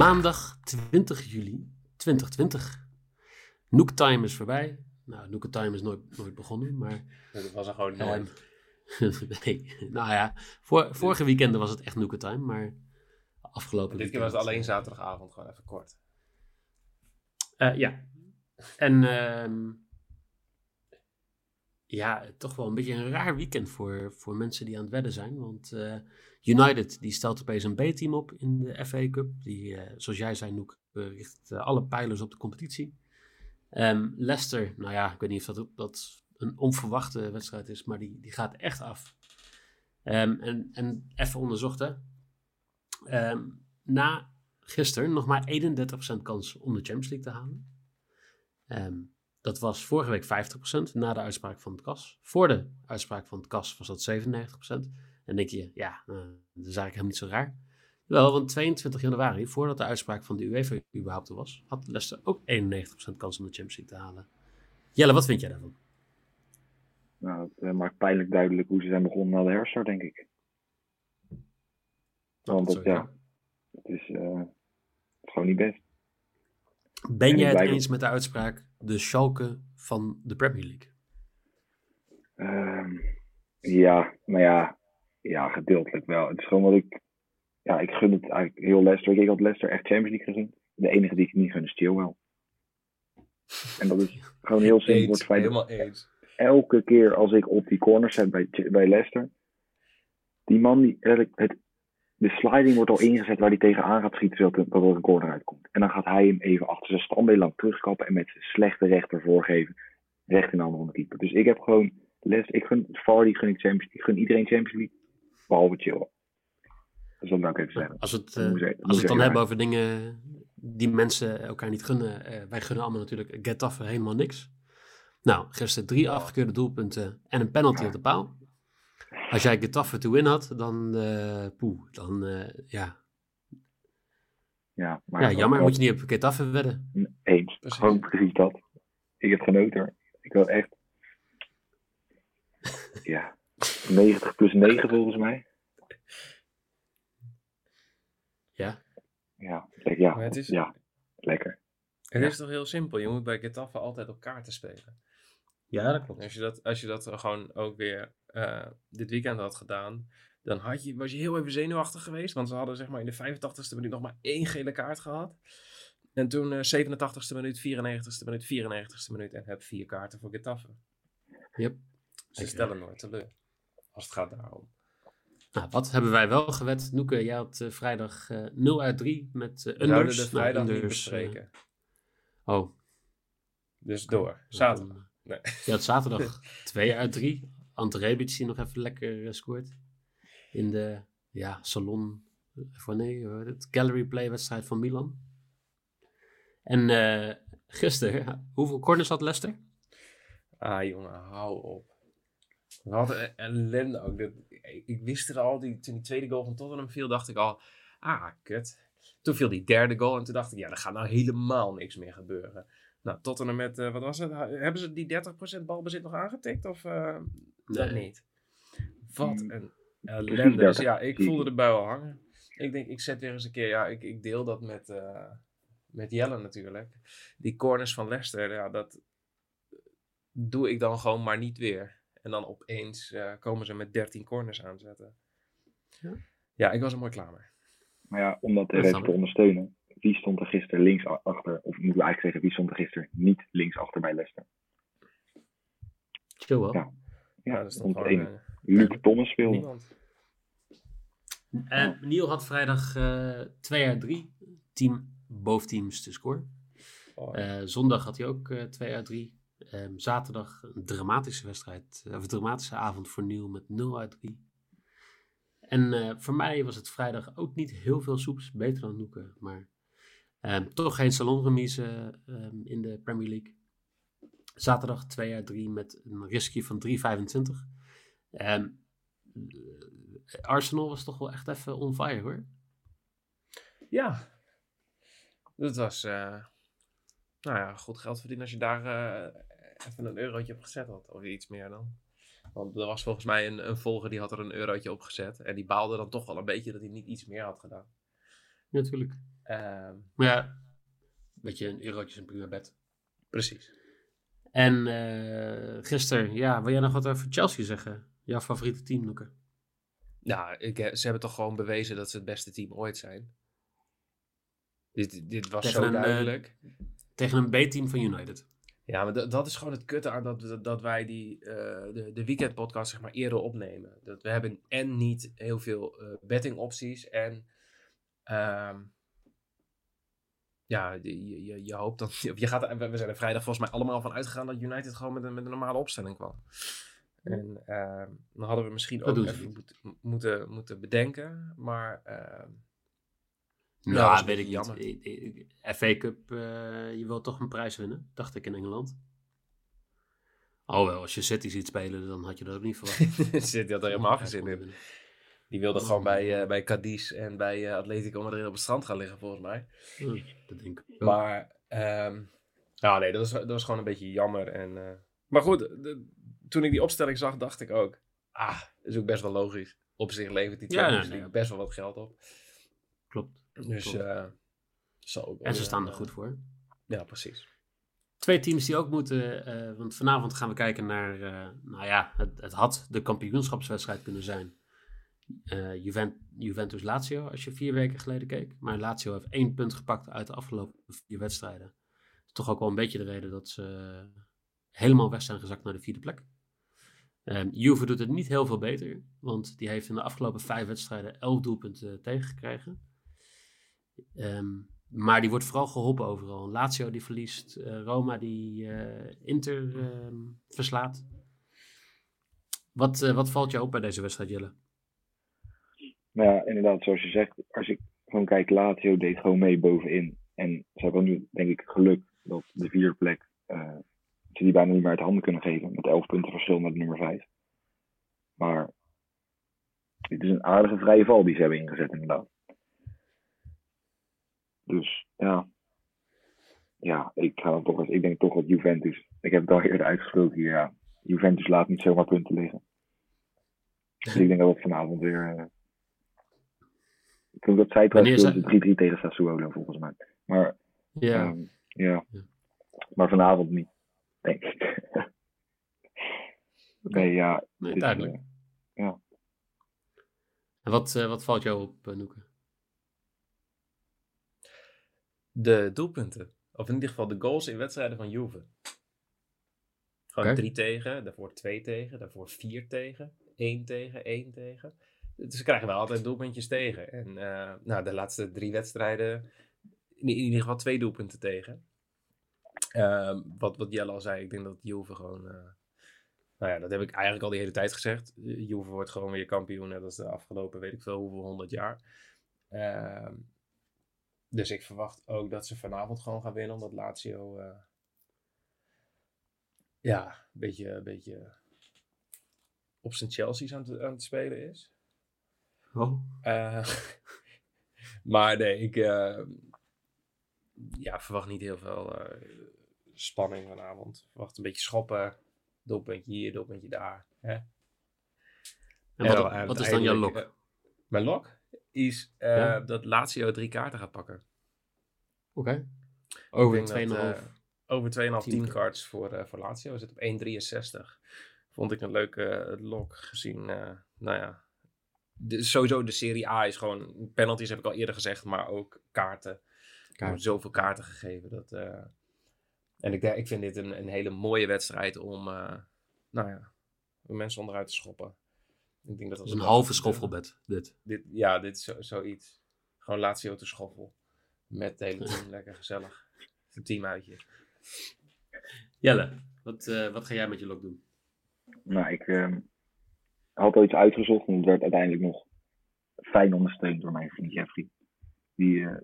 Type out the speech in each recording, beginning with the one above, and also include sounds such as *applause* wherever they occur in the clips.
Maandag 20 juli 2020. Nook Time is voorbij. Nou, Nook Time is nooit, nooit begonnen, maar... Dat was er gewoon ehm, nooit. *laughs* nee, nou ja, voor, vorige weekenden was het echt Nook Time, maar afgelopen Dit keer was het alleen zaterdagavond gewoon even kort. Eh, ja. En ehm, ja, toch wel een beetje een raar weekend voor, voor mensen die aan het wedden zijn. Want eh, United die stelt opeens een B-team op in de FA Cup. Die, eh, zoals jij zei, Noek, richt eh, alle pijlers op de competitie. Ehm, Leicester, nou ja, ik weet niet of dat, dat een onverwachte wedstrijd is, maar die, die gaat echt af. Ehm, en, en even onderzocht, hè. Ehm, na gisteren nog maar 31% kans om de Champions League te halen. Dat was vorige week 50% na de uitspraak van het KAS. Voor de uitspraak van het KAS was dat 97%. En denk je, ja, eh, dat is eigenlijk helemaal niet zo raar. Wel, want 22 januari, voordat de uitspraak van de UEFA überhaupt er was, had Leicester ook 91% kans om de Champions League te halen. Jelle, wat vind jij daarvan? Nou, het eh, maakt pijnlijk duidelijk hoe ze zijn begonnen na de herstart, denk ik. Want ja, het is, eh, het is gewoon niet best. Ben En jij het blijf- eens met de uitspraak de Schalke van de Premier League? Ehm, ja, maar ja, ja, gedeeltelijk wel. Het is gewoon wat ik, ja, ik gun het eigenlijk heel Leicester. Ik had Leicester echt Champions League gezien. De enige die ik niet gun is Chilwell. En dat is *laughs* gewoon heel simpel. Eens, Het feit helemaal eens. elke keer als ik op die corner zet bij, bij Leicester, die man, die, eigenlijk het, de sliding wordt al ingezet waar hij tegenaan gaat schieten, zodat er, een corner uitkomt. En dan gaat hij hem even achter zijn standbeen lang terugkappen en met zijn slechte rechter voorgeven, recht in de handen van de keeper. Dus ik heb gewoon, Leicester, ik gun Vardy, gun ik Champions ik gun iedereen Champions League, behalve Chilwell. Dus dat wil ik even zeggen. Als we het, eh, moet je- dat als we moet het dan hebben over dingen die mensen elkaar niet gunnen. eh, wij gunnen allemaal natuurlijk Getafe helemaal niks. Nou, gisteren drie afgekeurde doelpunten en een penalty op de paal. Als jij Getafe to win had, dan eh poeh, dan eh, ja. Ja, maar ja, jammer, moet je niet op Getafe wedden. Eens. Precies. Gewoon precies dat. Ik heb genoten. hoor. Ik wil echt. *laughs* Ja. 90 plus 9 volgens mij. Ja, Ja, ja, Maar het is- ja lekker. Het Ja. is toch heel simpel. Je moet bij Getafe altijd op kaarten spelen. Ja dat klopt. Als je dat, als je dat gewoon ook weer eh, dit weekend had gedaan, dan had je, was je heel even zenuwachtig geweest. Want ze hadden zeg maar in de 85ste minuut nog maar één gele kaart gehad. En toen eh 87ste minuut, 94ste minuut, 94ste minuut. En heb vier kaarten voor Getafe. Yep. Ze stellen nooit teleur. Als het gaat daarom. Nou, wat hebben wij wel gewet? Noeke, jij had eh, vrijdag eh 0 uit 3 met uh, We unders. de Nou, vrijdag niet unders, eh, bespreken. oh, Dus door. Zaterdag. Dan, Nee. Je had zaterdag *laughs* 2 uit 3. Ante Rebic die nog even lekker eh, scoort. In de ja, salon, voor nee, het gallery play wedstrijd van Milan. En eh gisteren, hoeveel corners had Leicester? Ah jongen, hou op. Wat een ellende ook. Dat, ik, ik wist het al, die, toen die tweede goal van Tottenham viel, dacht ik al, ah, kut. Toen viel die derde goal en toen dacht ik, ja, er gaat nou helemaal niks meer gebeuren. Nou, Tottenham met, eh, wat was het? Hebben ze die 30% balbezit nog aangetikt of eh dat Nee. niet? Wat Mm, een ellende. Dus 30. ja, ik voelde de bui al hangen. Ik denk, ik zet weer eens een keer, ja, ik, ik deel dat met, eh, met Jelle natuurlijk. Die corners van Leicester, ja, dat doe ik dan gewoon maar niet weer. En dan opeens eh, komen ze met 13 corners aanzetten. Ja. Ja, ik was er mooi klaar mee. Maar ja, om dat Dat even te ondersteunen. Wie stond er gisteren links achter? Of moeten we eigenlijk zeggen, wie stond er gisteren niet links achter bij Leicester? Chill wel. Ja. Ja, dat gewoon één. eh, Luc Thomas speelde. niemand. En Niel had vrijdag eh 2 uit 3. Team boventeams te scoren. Oh, Eh, zondag had hij ook eh 2 uit 3. Ehm, zaterdag een dramatische wedstrijd, eh, of een dramatische avond voor Niel met 0 uit 3. En eh, voor mij was het vrijdag ook niet heel veel soeps, beter dan Noeken, maar ehm, toch geen salonremise ehm, in de Premier League. Zaterdag 2 uit 3 met een risky van 3,25. Ehm, eh, Arsenal was toch wel echt even on fire hoor. Ja. Dat was, eh, nou ja, goed geld verdienen als je daar eh, even een eurotje op gezet had. Of iets meer dan. Want er was volgens mij een, een volger die had er een eurotje op gezet. En die baalde dan toch wel een beetje dat hij niet iets meer had gedaan. Natuurlijk. Ehm, Maar ja, weet je, een eurotje is een prima bed. precies. En eh gisteren, ja, wil jij nog wat over Chelsea zeggen? Jouw favoriete team, Noeke? Nou, ik, ze hebben toch gewoon bewezen dat ze het beste team ooit zijn. Dit, dit was Tegen zo een, eh, duidelijk. Tegen een B-team van United. Ja, maar dat- is gewoon het kutte aan dat, dat, dat wij die, eh, de, de weekendpodcast zeg maar eerder opnemen. Dat we hebben en niet heel veel eh betting opties en ehm, ja, je, je- je, hoopt dan, of je gaat, we zijn er vrijdag volgens mij allemaal van uitgegaan dat United gewoon met een, met een normale opstelling kwam. En ehm, dan hadden we misschien Dat ook even moet- moeten, moeten bedenken, maar ehm, Nou, dat weet ik beetje niet. I- I- FA Cup, eh, je wilt toch een prijs winnen, dacht ik in Engeland. Alhoewel, als je City ziet spelen, dan had je dat ook niet verwacht. *laughs* zit had er helemaal geen zin in. Die wilde gewoon bij, eh, bij Cadiz en bij eh, Atletico Madrid op het strand gaan liggen, volgens mij. Ja, dat denk ik. Maar, nou nee, dat was, dat was gewoon een beetje jammer. En, eh, maar goed, de- toen ik die opstelling zag, dacht ik ook, ah, dat is ook best wel logisch. Op zich levert die Champions ja, best wel wat geld op. Klopt. Dus, Klopt. zal ook En ze staan er goed voor. Ja, precies. Twee teams die ook moeten, want vanavond gaan we kijken naar, nou ja, het, het had de kampioenschapswedstrijd kunnen zijn. Eh, Juven- Juventus-Lazio, als je vier weken geleden keek. Maar Lazio heeft één punt gepakt uit de afgelopen vier wedstrijden. Is toch ook wel een beetje de reden dat ze helemaal weg zijn gezakt naar de vierde plek. Ehm Juve doet het niet heel veel beter, want die heeft in de afgelopen vijf wedstrijden elf doelpunten tegengekregen. Ehm, maar die wordt vooral geholpen overal. Lazio die verliest, eh, Roma die eh, Inter ehm, verslaat. Wat, eh, wat valt jou op bij deze wedstrijd, Jelle? Nou ja, inderdaad, zoals je zegt, als ik gewoon kijk, Lazio deed gewoon mee bovenin. En ze hebben nu, denk ik, geluk dat de vierde plek, eh, ze die bijna niet meer uit handen kunnen geven. Met 11 punten verschil met nummer 5. Maar het is een aardige vrije val die ze hebben ingezet, inderdaad. Dus ja, ja ik, ga dan toch, ik denk toch dat Juventus, ik heb het al eerder uitgesproken hier, ja, Juventus laat niet zomaar punten liggen. Dus ik denk dat het vanavond weer. Eh, ik denk dat zij trouwens speelden 3-3 tegen Sassuolo volgens mij. Maar Ja, ehm, ja. Ja. Maar vanavond niet, denk ik. *laughs* oké. nee, ja. Nee, is, duidelijk. eh, ja. En wat, eh, wat valt jou op, uh, Noeke? De doelpunten. Of in ieder geval de goals in wedstrijden van Juve. Gewoon Oké. drie tegen, daarvoor twee tegen, daarvoor vier tegen, één tegen, één tegen. Dus ze krijgen wel altijd doelpuntjes tegen. En eh, nou, de laatste drie wedstrijden in, ieder geval twee doelpunten tegen. Ehm, wat, wat Jelle al zei, ik denk dat Juve gewoon... eh, nou ja, dat heb ik eigenlijk al die hele tijd gezegd. Juve wordt gewoon weer kampioen, net als de afgelopen weet ik veel hoeveel honderd jaar. Ehm, dus ik verwacht ook dat ze vanavond gewoon gaan winnen, omdat Lazio eh, ja, een beetje, een beetje op zijn Chelsea's aan het, aan het spelen is. Oh, Eh, *laughs* maar nee, ik eh, ja, verwacht niet heel veel eh, spanning vanavond. Ik verwacht een beetje schoppen, doelpuntje hier, doelpuntje daar. Hè? en En wat, dan wat is dan jouw lok? mijn lok is eh, Ja. dat Lazio drie kaarten gaat pakken. Oké. Over denk 2,5. dat, eh, over 2,5 Team teamcards voor, eh voor Lazio. We zitten op 1,63. Vond ik een leuke lok gezien. eh, nou ja, de, sowieso de Serie A is gewoon... Penalties heb ik al eerder gezegd, maar ook kaarten. Er Kaart. worden zoveel kaarten gegeven. Dat, eh, en ik, ik vind dit een, een hele mooie wedstrijd om, eh, nou ja, om mensen onderuit te schoppen. Ik denk dat Dat is een halve schoffelbed, dit. Dit, ja, dit is zo, zoiets. Gewoon Lazio te schoffel. Met het hele team, *laughs* lekker gezellig. Een teamuitje. Jelle, wat, eh, wat ga jij met je lok doen? Nou, ik ehm, had al iets uitgezocht en het werd uiteindelijk nog fijn ondersteund door mijn vriend Jeffrey. Die eh,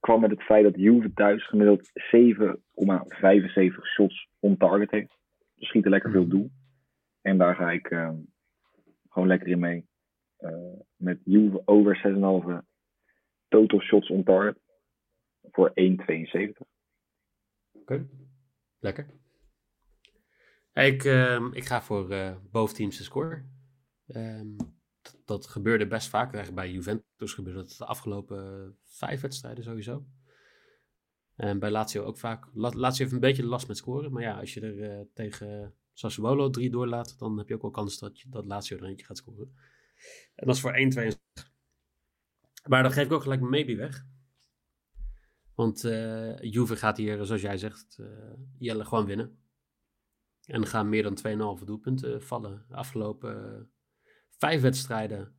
kwam met het feit dat Juve thuis gemiddeld 7,75 shots on target heeft. Ze schieten lekker veel doel. En daar ga ik ehm, gewoon lekker in mee. Eh, met Juve over 6,5 total shots on target voor 1,72. Oké. Lekker. Ik, ehm, ik ga voor eh boventeamse score. Ehm, dat- gebeurde best vaak. Eigenlijk bij Juventus gebeurde dat de afgelopen vijf wedstrijden sowieso. En bij Lazio ook vaak. La- Lazio heeft een beetje last met scoren. Maar ja, als je er eh, tegen Sassuolo drie doorlaat, dan heb je ook wel kans dat, je, dat Lazio er eentje gaat scoren. En dat is voor 1-2. Maar dan geef ik ook gelijk maybe weg. Want eh Juve gaat hier, zoals jij zegt, eh, Jelle gewoon winnen. En gaan meer dan 2,5 doelpunten vallen. De afgelopen eh, vijf wedstrijden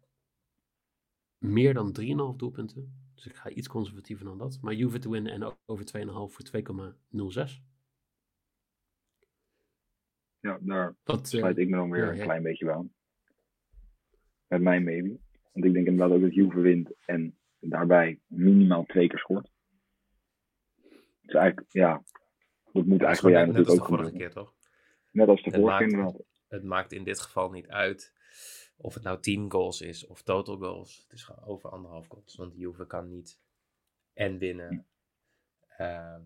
meer dan 3,5 doelpunten. Dus ik ga iets conservatiever dan dat. Maar Juve te winnen en ook over 2,5 voor 2,06. Ja, daar Dat, eh, sluit ik me dan weer ja, een ja. klein beetje bij aan. Met mijn maybe. Want ik denk inderdaad ook dat Juve wint en daarbij minimaal twee keer scoort. Dus eigenlijk, ja, dat moet eigenlijk bij jij natuurlijk de ook vorige gebeuren. keer, toch? Net als de inderdaad. Het maakt in dit geval niet uit of het nou team goals is of total goals. Het is gewoon over anderhalf goals. Want Juve kan niet en winnen. ehm,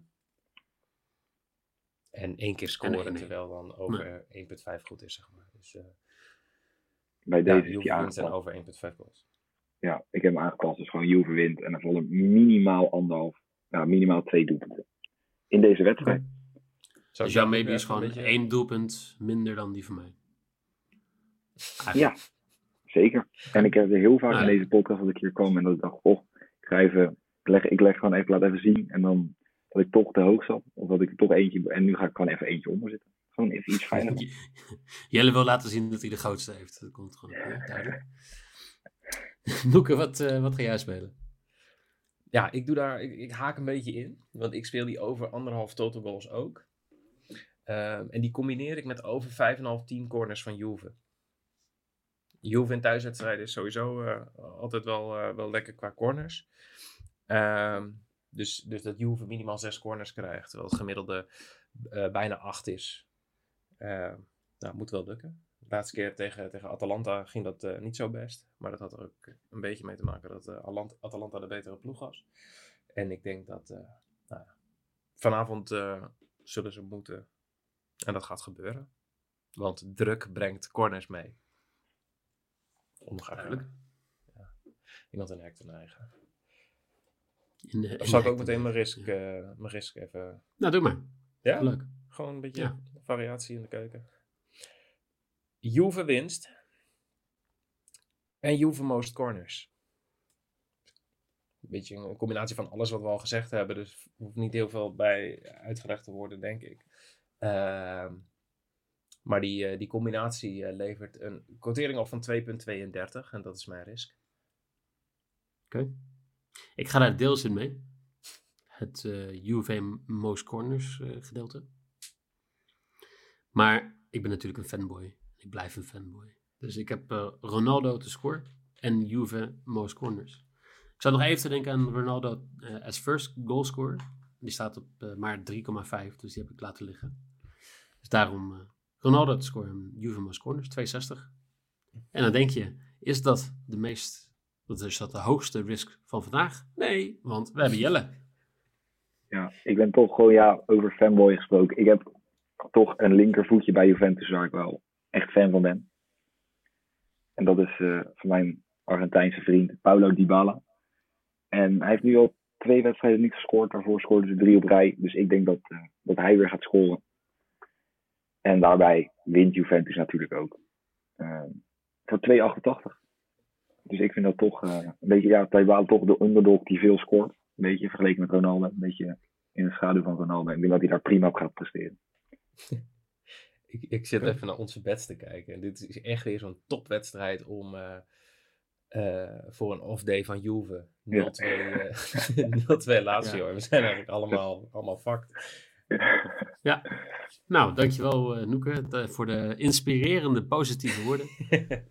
en één keer scoren, 1-1. terwijl dan over 1,5 goed is, zeg maar. Dus eh Bij ja, deze is die Juve wint en over 1,5 goals. Ja, ik heb hem aangepast. Dus gewoon Juve wint en dan vallen minimaal anderhalf, nou minimaal twee doelpunten. In deze wedstrijd. Zou Dus ik jouw maybe is gewoon beetje- één doelpunt minder dan die van mij. Ja, zeker. En ik heb er heel vaak Ja. in deze podcast dat ik hier kwam en dat ik dacht, oh, ik ga even, ik leg, ik leg gewoon even, laat even zien. En dan dat ik toch te hoog zat. Of dat ik er toch eentje, en nu ga ik gewoon even eentje onder zitten. Gewoon even iets fijner. *laughs* Jelle wil laten zien dat hij de grootste heeft. Dat komt gewoon ja, duidelijk. *laughs* Noeke, wat, eh, wat ga jij spelen? Ja, ik, doe daar, ik, ik haak een beetje in. Want ik speel die over anderhalf total goals ook. Ehm, en die combineer ik met over 5,5 team corners van Juve. Juve in thuiswedstrijden is sowieso eh, altijd wel, eh, wel lekker qua corners. Ehm, dus, dus dat Juve minimaal 6 corners krijgt. Terwijl het gemiddelde eh, bijna 8 is. Ehm, nou, moet wel lukken. De laatste keer tegen, tegen Atalanta ging dat niet zo best. Maar dat had er ook een beetje mee te maken dat Alant- Atalanta de betere ploeg was. En ik denk dat nou vanavond zullen ze moeten. En dat gaat gebeuren. Want druk brengt corners mee. Onbegrijpelijk. Ja. Iemand een hek te neigen. In de, in Of zal ik ook meteen mijn risk, eh, mijn risk even... Nou, doe maar. Ja? Leuk. Gewoon een beetje Ja. variatie in de keuken. Juve winst. En Juve most corners. Een beetje een combinatie van alles wat we al gezegd hebben. Dus hoeft niet heel veel bij uitgelegd te worden, denk ik. Ehm, maar die, eh, die combinatie eh, levert een quotering op van 2,32. En dat is mijn risk. Oké. Ik ga daar deels in mee. Het eh UV Most Corners eh, gedeelte. Maar ik ben natuurlijk een fanboy. Ik blijf een fanboy. Dus ik heb eh, Ronaldo te score en Juve Most Corners. Ik zou nog even denken aan Ronaldo eh, as first goal scorer. Die staat op eh, maar 3,5, dus die heb ik laten liggen. Dus daarom eh, Ronaldo Juve Most Corners, 260. En dan denk je, is dat de meest, dat is dat de hoogste risk van vandaag? Nee, want we hebben Jelle. Ja, ik ben toch gewoon, ja, over fanboy gesproken. Ik heb toch een linkervoetje bij Juventus waar ik wel echt fan van ben. En dat is eh, van mijn Argentijnse vriend Paulo Dybala. En hij heeft nu al twee wedstrijden niet gescoord. Daarvoor scoorden ze drie op rij. Dus ik denk dat, eh, dat hij weer gaat scoren. En daarbij wint Juventus natuurlijk ook. Eh, voor 2,88. Dus ik vind dat toch eh, een beetje, ja, toch de underdog die veel scoort. Een beetje vergeleken met Ronaldo. Een beetje in de schaduw van Ronaldo. Ik denk dat hij daar prima op gaat presteren. *laughs* Ik, ik zit even naar onze bets te kijken. En dit is echt weer zo'n topwedstrijd om eh, eh, voor een off-day van Juve. 0-2 Ja. eh, *laughs* 0-2 Lazio. We zijn eigenlijk allemaal, allemaal fucked. Ja, nou, dankjewel uh, Noeke de- voor de inspirerende positieve woorden. *laughs*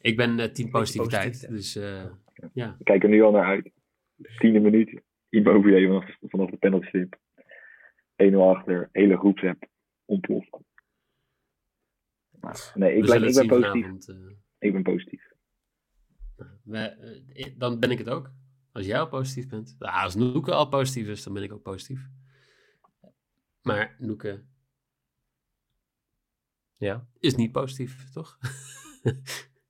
Ik ben eh, team positiviteit, dus eh, ja. Ik kijk er nu al naar uit. Tiende minuut. Immobile vanaf, vanaf de penalty stip. 1-0 achter. Hele groepsapp. Ontploft. Maar, nee, ik, we blijf, zullen ik ben positief. vanavond. eh. Ik ben positief. We, eh, dan ben ik het ook. Als jij al positief bent. Nou, als Noeke al positief is, dan ben ik ook positief. Maar Noeke Ja. is niet positief, toch?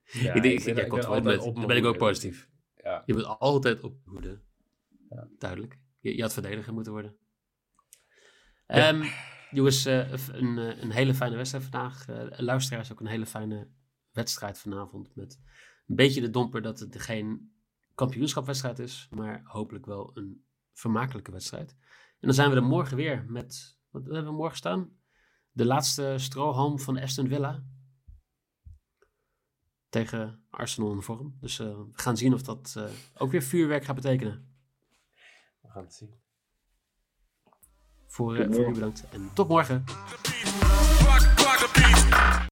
Ja, *laughs* ik denk, ben- jij ik komt ben wel altijd met, op dan ben ik ook positief. Ja. Je bent altijd op je hoede. Ja. Duidelijk. Je, je had verdediger moeten worden. Ehm, jongens, eh, een, eh, een hele fijne wedstrijd vandaag. Eh, luisteraars ook een hele fijne wedstrijd vanavond. Met een beetje de domper dat het geen kampioenschapwedstrijd is. Maar hopelijk wel een vermakelijke wedstrijd. En dan zijn we er morgen weer met... Wat hebben we morgen staan? De laatste strohalm van Aston Villa. Tegen Arsenal in vorm. Dus eh, we gaan zien of dat eh, ook weer vuurwerk gaat betekenen. We gaan het zien. Voor, eh, voor u bedankt en tot morgen.